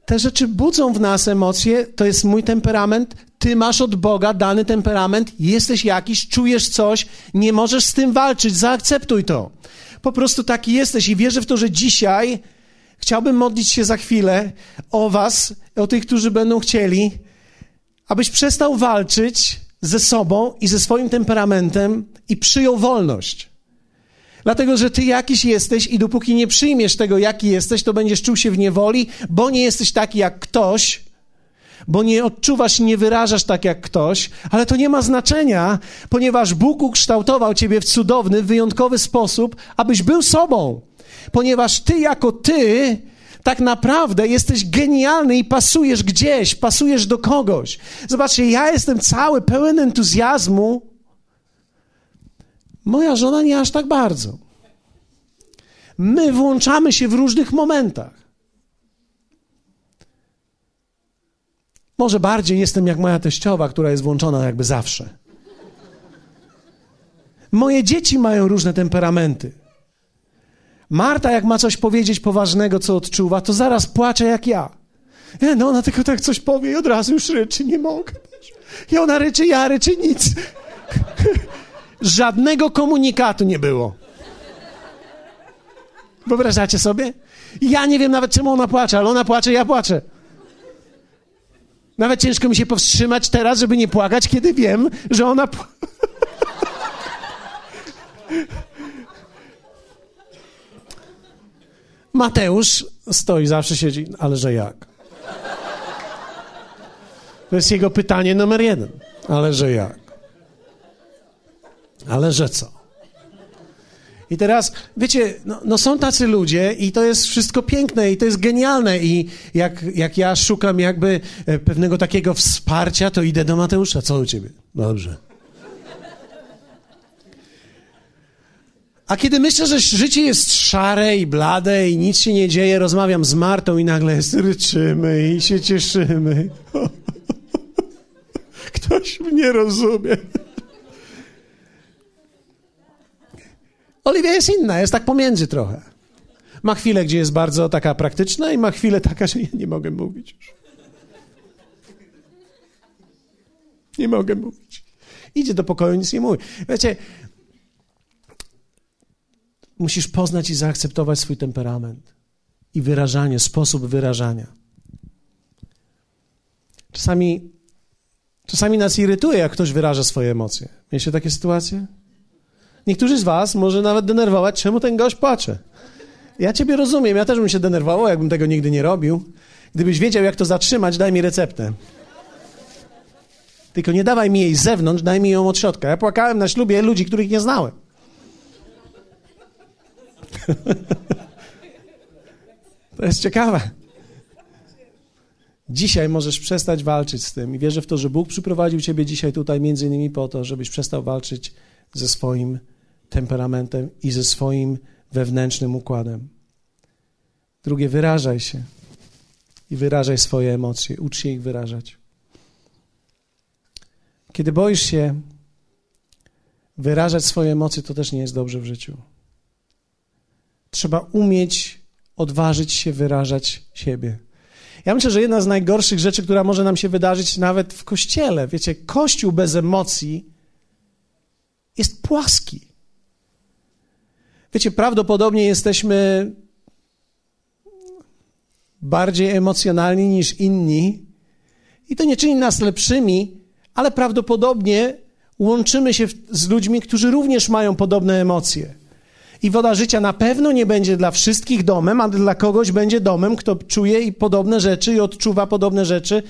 Te rzeczy budzą w nas emocje, to jest mój temperament, ty masz od Boga dany temperament, jesteś jakiś, czujesz coś, nie możesz z tym walczyć, zaakceptuj to. Po prostu taki jesteś i wierzę w to, że dzisiaj chciałbym modlić się za chwilę o Was, o tych, którzy będą chcieli, abyś przestał walczyć ze sobą i ze swoim temperamentem i przyjął wolność. Dlatego, że ty jakiś jesteś i dopóki nie przyjmiesz tego, jaki jesteś, to będziesz czuł się w niewoli, bo nie jesteś taki jak ktoś, bo nie odczuwasz nie wyrażasz tak jak ktoś, ale to nie ma znaczenia, ponieważ Bóg ukształtował ciebie w cudowny, wyjątkowy sposób, abyś był sobą. Ponieważ ty jako ty tak naprawdę jesteś genialny i pasujesz gdzieś, pasujesz do kogoś. Zobaczcie, ja jestem cały pełen entuzjazmu. Moja żona nie aż tak bardzo. My włączamy się w różnych momentach. Może bardziej jestem jak moja teściowa, która jest włączona jakby zawsze. Moje dzieci mają różne temperamenty. Marta, jak ma coś powiedzieć poważnego, co odczuwa, to zaraz płacze jak ja. Nie, no ona tylko tak coś powie i od razu już ryczy, nie mogę. I ona ryczy, ja ryczy, nic. Żadnego komunikatu nie było. Wyobrażacie sobie? Ja nie wiem nawet, czemu ona płacze, ale ona płacze, ja płaczę. Nawet ciężko mi się powstrzymać teraz, żeby nie płakać, kiedy wiem, że ona. Mateusz stoi, zawsze siedzi, ale że jak? To jest jego pytanie numer jeden. Ale że jak? Ale że co? I teraz, wiecie, no, no, są tacy ludzie i to jest wszystko piękne i to jest genialne i jak, jak ja szukam jakby e, pewnego takiego wsparcia, to idę do Mateusza. Co u ciebie? Dobrze. A kiedy myślę, że życie jest szare i blade i nic się nie dzieje, rozmawiam z Martą i nagle ryczymy i się cieszymy. Ktoś mnie rozumie. Oliwia jest inna, jest tak pomiędzy trochę. Ma chwilę, gdzie jest bardzo taka praktyczna i ma chwilę taka, że ja nie mogę mówić już. Nie mogę mówić. Idzie do pokoju, nic nie mówi. Wiecie, musisz poznać i zaakceptować swój temperament i wyrażanie, sposób wyrażania. Czasami, czasami nas irytuje, jak ktoś wyraża swoje emocje. Mieliście takie sytuacje? Niektórzy z was może nawet denerwować, czemu ten gość płacze. Ja ciebie rozumiem, ja też bym się denerwował, jakbym tego nigdy nie robił. Gdybyś wiedział, jak to zatrzymać, daj mi receptę. Tylko nie dawaj mi jej z zewnątrz, daj mi ją od środka. Ja płakałem na ślubie ludzi, których nie znałem. to jest ciekawe. Dzisiaj możesz przestać walczyć z tym i wierzę w to, że Bóg przyprowadził ciebie dzisiaj tutaj między innymi po to, żebyś przestał walczyć ze swoim temperamentem i ze swoim wewnętrznym układem. Drugie, wyrażaj się i wyrażaj swoje emocje, ucz się ich wyrażać. Kiedy boisz się wyrażać swoje emocje, to też nie jest dobrze w życiu. Trzeba umieć odważyć się wyrażać siebie. Ja myślę, że jedna z najgorszych rzeczy, która może nam się wydarzyć nawet w kościele, wiecie, kościół bez emocji jest płaski. Wiecie, prawdopodobnie jesteśmy bardziej emocjonalni niż inni, i to nie czyni nas lepszymi, ale prawdopodobnie łączymy się z ludźmi, którzy również mają podobne emocje. I woda życia na pewno nie będzie dla wszystkich domem, a dla kogoś będzie domem, kto czuje i podobne rzeczy i odczuwa podobne rzeczy.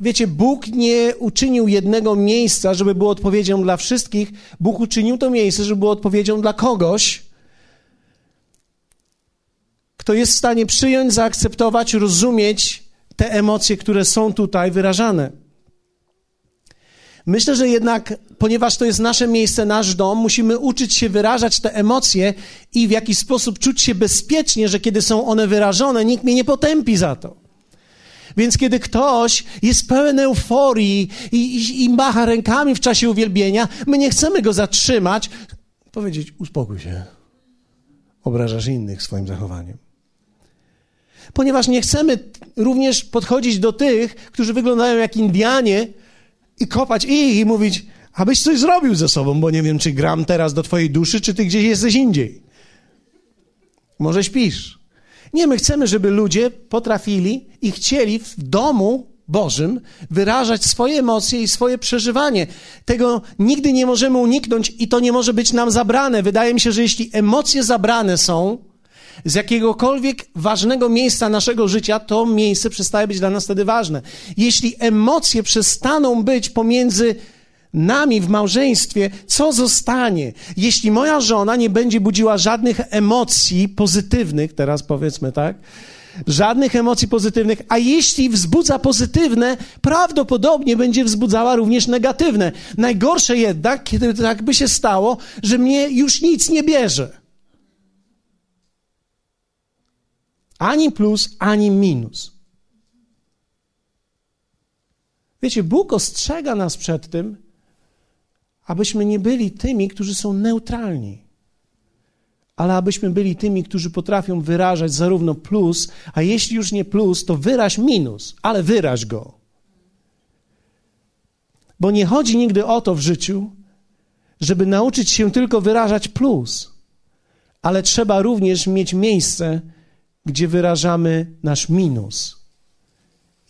Wiecie, Bóg nie uczynił jednego miejsca, żeby było odpowiedzią dla wszystkich. Bóg uczynił to miejsce, żeby było odpowiedzią dla kogoś, kto jest w stanie przyjąć, zaakceptować, rozumieć te emocje, które są tutaj wyrażane. Myślę, że jednak, ponieważ to jest nasze miejsce, nasz dom, musimy uczyć się wyrażać te emocje i w jakiś sposób czuć się bezpiecznie, że kiedy są one wyrażone, nikt mnie nie potępi za to. Więc kiedy ktoś jest pełen euforii i, i, i macha rękami w czasie uwielbienia, my nie chcemy go zatrzymać, powiedzieć: uspokój się. Obrażasz innych swoim zachowaniem. Ponieważ nie chcemy również podchodzić do tych, którzy wyglądają jak Indianie i kopać ich i mówić, abyś coś zrobił ze sobą, bo nie wiem, czy gram teraz do twojej duszy, czy ty gdzieś jesteś indziej. Może śpisz. Nie, my chcemy, żeby ludzie potrafili i chcieli w domu Bożym wyrażać swoje emocje i swoje przeżywanie. Tego nigdy nie możemy uniknąć i to nie może być nam zabrane. Wydaje mi się, że jeśli emocje zabrane są z jakiegokolwiek ważnego miejsca naszego życia, to miejsce przestaje być dla nas wtedy ważne. Jeśli emocje przestaną być pomiędzy nami w małżeństwie, co zostanie, jeśli moja żona nie będzie budziła żadnych emocji pozytywnych, teraz powiedzmy tak, żadnych emocji pozytywnych, a jeśli wzbudza pozytywne, prawdopodobnie będzie wzbudzała również negatywne. Najgorsze jednak, kiedy tak by się stało, że mnie już nic nie bierze. Ani plus, ani minus. Wiecie, Bóg ostrzega nas przed tym, abyśmy nie byli tymi, którzy są neutralni, ale abyśmy byli tymi, którzy potrafią wyrażać zarówno plus, a jeśli już nie plus, to wyraź minus, ale wyraź go. Bo nie chodzi nigdy o to w życiu, żeby nauczyć się tylko wyrażać plus, ale trzeba również mieć miejsce, gdzie wyrażamy nasz minus.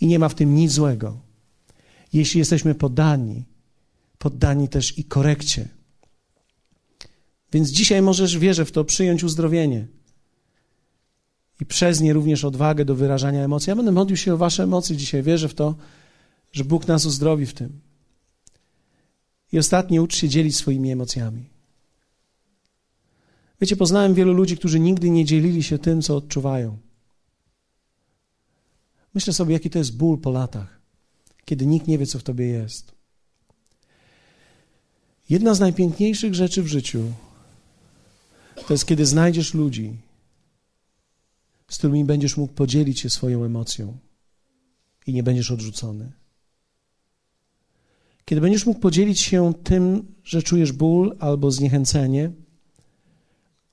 I nie ma w tym nic złego. Jeśli jesteśmy poddani, poddani też i korekcie. Więc dzisiaj możesz, wierzę w to, przyjąć uzdrowienie. I przez nie również odwagę do wyrażania emocji. Ja będę modlił się o Wasze emocje dzisiaj. Wierzę w to, że Bóg nas uzdrowi w tym. I ostatnie, ucz się dzielić swoimi emocjami. Wiecie, poznałem wielu ludzi, którzy nigdy nie dzielili się tym, co odczuwają. Myślę sobie, jaki to jest ból po latach, kiedy nikt nie wie, co w tobie jest. Jedna z najpiękniejszych rzeczy w życiu to jest, kiedy znajdziesz ludzi, z którymi będziesz mógł podzielić się swoją emocją i nie będziesz odrzucony. Kiedy będziesz mógł podzielić się tym, że czujesz ból albo zniechęcenie,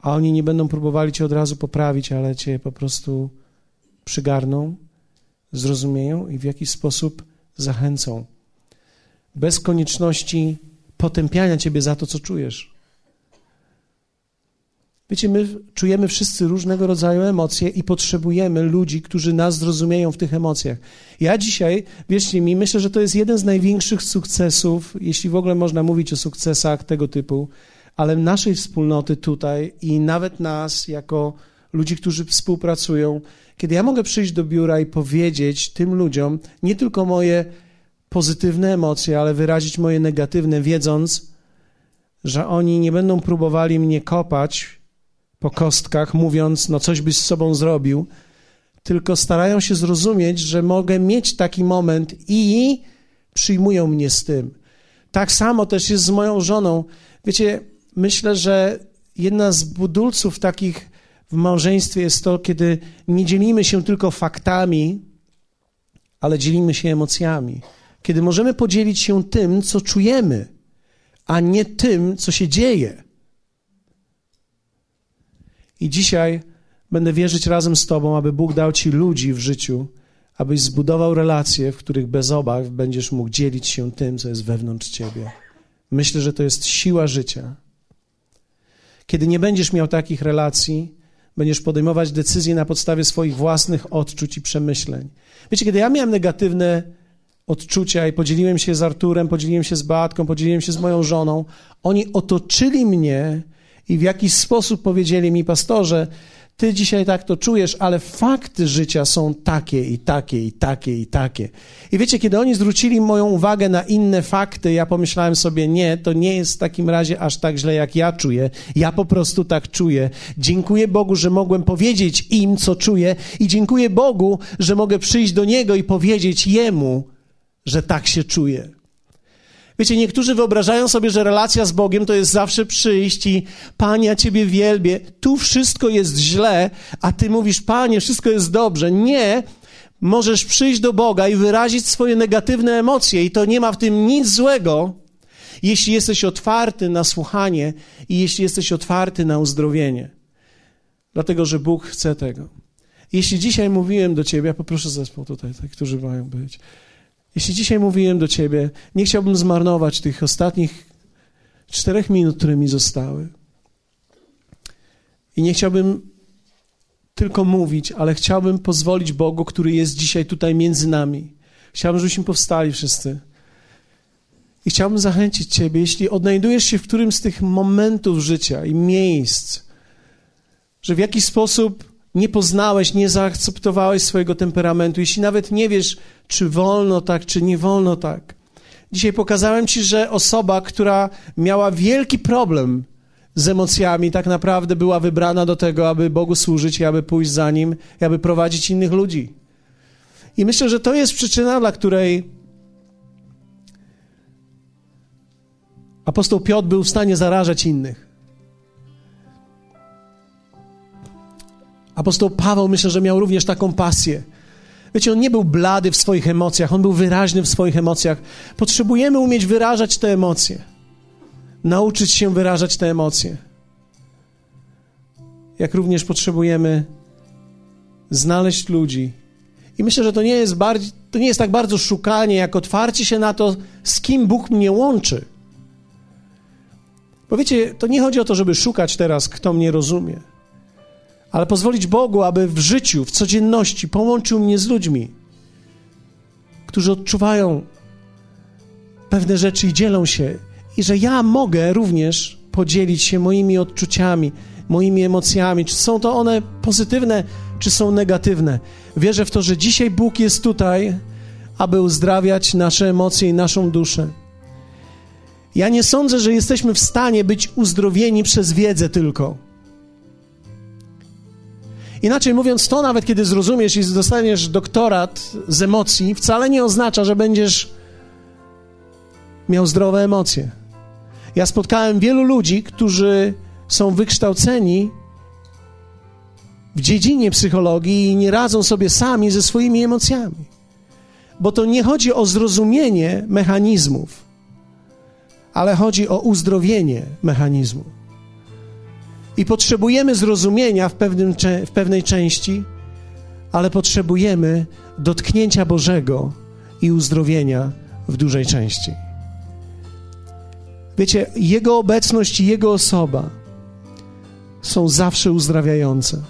a oni nie będą próbowali cię od razu poprawić, ale cię po prostu przygarną, zrozumieją i w jakiś sposób zachęcą. Bez konieczności potępiania ciebie za to, co czujesz. Wiecie, my czujemy wszyscy różnego rodzaju emocje i potrzebujemy ludzi, którzy nas zrozumieją w tych emocjach. Ja dzisiaj, wierzcie mi, myślę, że to jest jeden z największych sukcesów, jeśli w ogóle można mówić o sukcesach tego typu, ale naszej wspólnoty tutaj i nawet nas, jako ludzi, którzy współpracują, kiedy ja mogę przyjść do biura i powiedzieć tym ludziom nie tylko moje pozytywne emocje, ale wyrazić moje negatywne, wiedząc, że oni nie będą próbowali mnie kopać po kostkach, mówiąc, no coś byś z sobą zrobił, tylko starają się zrozumieć, że mogę mieć taki moment i przyjmują mnie z tym. Tak samo też jest z moją żoną. Wiecie, myślę, że jedna z budulców takich w małżeństwie jest to, kiedy nie dzielimy się tylko faktami, ale dzielimy się emocjami. Kiedy możemy podzielić się tym, co czujemy, a nie tym, co się dzieje. I dzisiaj będę wierzyć razem z Tobą, aby Bóg dał Ci ludzi w życiu, abyś zbudował relacje, w których bez obaw będziesz mógł dzielić się tym, co jest wewnątrz Ciebie. Myślę, że to jest siła życia. Kiedy nie będziesz miał takich relacji, będziesz podejmować decyzje na podstawie swoich własnych odczuć i przemyśleń. Wiecie, kiedy ja miałem negatywne odczucia i podzieliłem się z Arturem, podzieliłem się z Beatką, podzieliłem się z moją żoną, oni otoczyli mnie i w jakiś sposób powiedzieli mi, pastorze, ty dzisiaj tak to czujesz, ale fakty życia są takie i takie i takie i takie. I wiecie, kiedy oni zwrócili moją uwagę na inne fakty, ja pomyślałem sobie, nie, to nie jest w takim razie aż tak źle, jak ja czuję. Ja po prostu tak czuję. Dziękuję Bogu, że mogłem powiedzieć im, co czuję i dziękuję Bogu, że mogę przyjść do Niego i powiedzieć Jemu, że tak się czuję. Wiecie, niektórzy wyobrażają sobie, że relacja z Bogiem to jest zawsze przyjść i Panie, ja Ciebie wielbię, tu wszystko jest źle, a Ty mówisz, Panie, wszystko jest dobrze. Nie, możesz przyjść do Boga i wyrazić swoje negatywne emocje i to nie ma w tym nic złego, jeśli jesteś otwarty na słuchanie i jeśli jesteś otwarty na uzdrowienie. Dlatego, że Bóg chce tego. Jeśli dzisiaj mówiłem do Ciebie, ja poproszę zespół tutaj, tak, którzy mają być. Jeśli dzisiaj mówiłem do Ciebie, nie chciałbym zmarnować tych ostatnich czterech minut, które mi zostały. I nie chciałbym tylko mówić, ale chciałbym pozwolić Bogu, który jest dzisiaj tutaj między nami. Chciałbym, żebyśmy powstali wszyscy. I chciałbym zachęcić Ciebie, jeśli odnajdujesz się w którymś z tych momentów życia i miejsc, że w jakiś sposób nie poznałeś, nie zaakceptowałeś swojego temperamentu, jeśli nawet nie wiesz, czy wolno tak, czy nie wolno tak. Dzisiaj pokazałem Ci, że osoba, która miała wielki problem z emocjami, tak naprawdę była wybrana do tego, aby Bogu służyć i aby pójść za Nim, i aby prowadzić innych ludzi. I myślę, że to jest przyczyna, dla której apostoł Piotr był w stanie zarażać innych. Apostoł Paweł myślę, że miał również taką pasję. Wiecie, on nie był blady w swoich emocjach, on był wyraźny w swoich emocjach. Potrzebujemy umieć wyrażać te emocje. Nauczyć się wyrażać te emocje. Jak również potrzebujemy znaleźć ludzi. I myślę, że to nie jest, bardziej, to nie jest tak bardzo szukanie, jak otwarcie się na to, z kim Bóg mnie łączy. Bo wiecie, to nie chodzi o to, żeby szukać teraz, kto mnie rozumie ale pozwolić Bogu, aby w życiu, w codzienności połączył mnie z ludźmi, którzy odczuwają pewne rzeczy i dzielą się, i że ja mogę również podzielić się moimi odczuciami, moimi emocjami, czy są to one pozytywne, czy są negatywne. Wierzę w to, że dzisiaj Bóg jest tutaj, aby uzdrawiać nasze emocje i naszą duszę. Ja nie sądzę, że jesteśmy w stanie być uzdrowieni przez wiedzę tylko. Inaczej mówiąc, to nawet kiedy zrozumiesz i dostaniesz doktorat z emocji, wcale nie oznacza, że będziesz miał zdrowe emocje. Ja spotkałem wielu ludzi, którzy są wykształceni w dziedzinie psychologii i nie radzą sobie sami ze swoimi emocjami. Bo to nie chodzi o zrozumienie mechanizmów, ale chodzi o uzdrowienie mechanizmu. I potrzebujemy zrozumienia w, pewnym, w pewnej części, ale potrzebujemy dotknięcia Bożego i uzdrowienia w dużej części. Wiecie, Jego obecność i Jego osoba są zawsze uzdrawiające.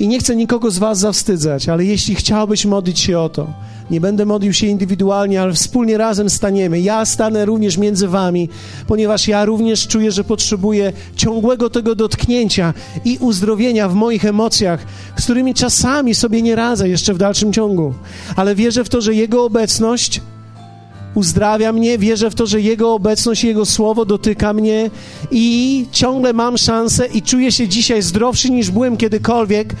I nie chcę nikogo z Was zawstydzać, ale jeśli chciałbyś modlić się o to, nie będę modlił się indywidualnie, ale wspólnie razem staniemy. Ja stanę również między Wami, ponieważ ja również czuję, że potrzebuję ciągłego tego dotknięcia i uzdrowienia w moich emocjach, z którymi czasami sobie nie radzę jeszcze w dalszym ciągu. Ale wierzę w to, że Jego obecność uzdrawia mnie, wierzę w to, że Jego obecność, Jego słowo dotyka mnie i ciągle mam szansę i czuję się dzisiaj zdrowszy niż byłem kiedykolwiek,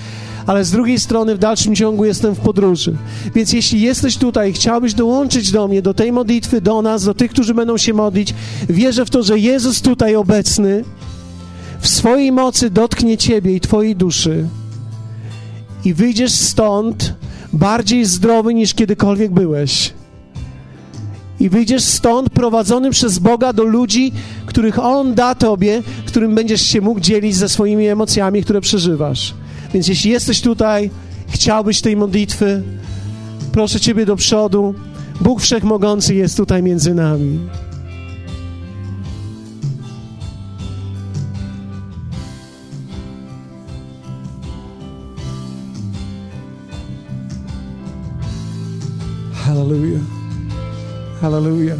ale z drugiej strony w dalszym ciągu jestem w podróży. Więc jeśli jesteś tutaj i chciałbyś dołączyć do mnie, do tej modlitwy, do nas, do tych, którzy będą się modlić, wierzę w to, że Jezus tutaj obecny w swojej mocy dotknie Ciebie i Twojej duszy i wyjdziesz stąd bardziej zdrowy niż kiedykolwiek byłeś i wyjdziesz stąd prowadzony przez Boga do ludzi, których On da Tobie, którym będziesz się mógł dzielić ze swoimi emocjami, które przeżywasz. Więc jeśli jesteś tutaj, chciałbyś tej modlitwy, proszę Ciebie do przodu. Bóg Wszechmogący jest tutaj między nami. Hallelujah. Hallelujah.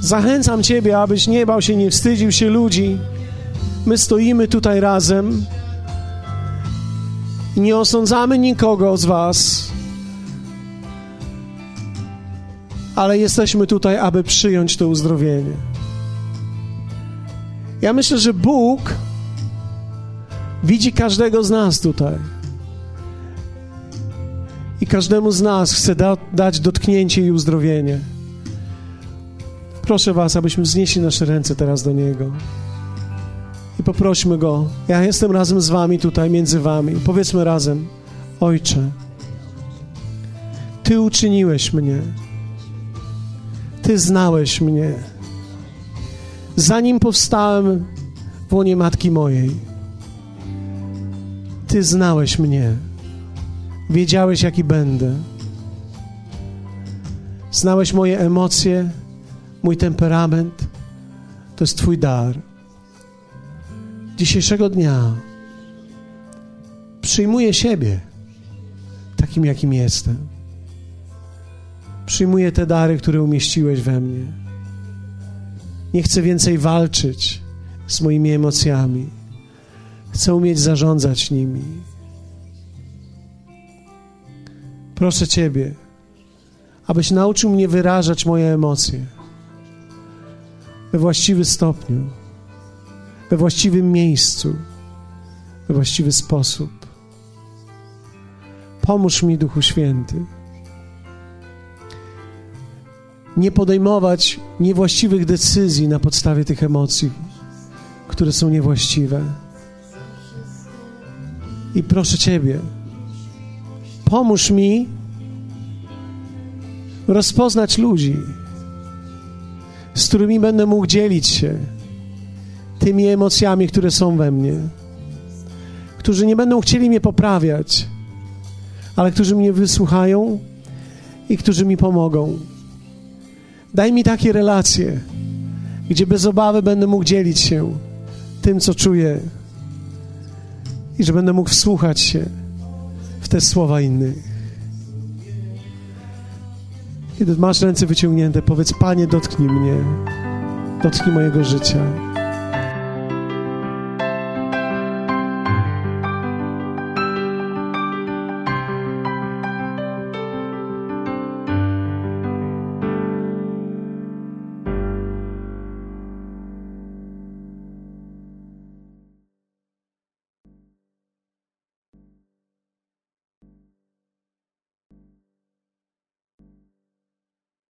Zachęcam Ciebie, abyś nie bał się, nie wstydził się ludzi. My stoimy tutaj razem i nie osądzamy nikogo z Was, ale jesteśmy tutaj, aby przyjąć to uzdrowienie. Ja myślę, że Bóg widzi każdego z nas tutaj. I każdemu z nas chce da, dać dotknięcie i uzdrowienie. Proszę Was, abyśmy wznieśli nasze ręce teraz do Niego. I poprośmy Go. Ja jestem razem z Wami tutaj, między Wami. Powiedzmy razem: Ojcze, Ty uczyniłeś mnie. Ty znałeś mnie. Zanim powstałem w łonie matki mojej, Ty znałeś mnie. Wiedziałeś, jaki będę. Znałeś moje emocje, mój temperament. To jest Twój dar. Dzisiejszego dnia przyjmuję siebie takim, jakim jestem. Przyjmuję te dary, które umieściłeś we mnie. Nie chcę więcej walczyć z moimi emocjami. Chcę umieć zarządzać nimi. Proszę Ciebie, abyś nauczył mnie wyrażać moje emocje we właściwy stopniu, we właściwym miejscu, we właściwy sposób. Pomóż mi, Duchu Święty, nie podejmować niewłaściwych decyzji na podstawie tych emocji, które są niewłaściwe. I proszę Ciebie, pomóż mi rozpoznać ludzi, z którymi będę mógł dzielić się tymi emocjami, które są we mnie, którzy nie będą chcieli mnie poprawiać, ale którzy mnie wysłuchają i którzy mi pomogą. Daj mi takie relacje, gdzie bez obawy będę mógł dzielić się tym, co czuję i że będę mógł wsłuchać się te słowa innych. Kiedy masz ręce wyciągnięte, powiedz: Panie, dotknij mnie, dotknij mojego życia.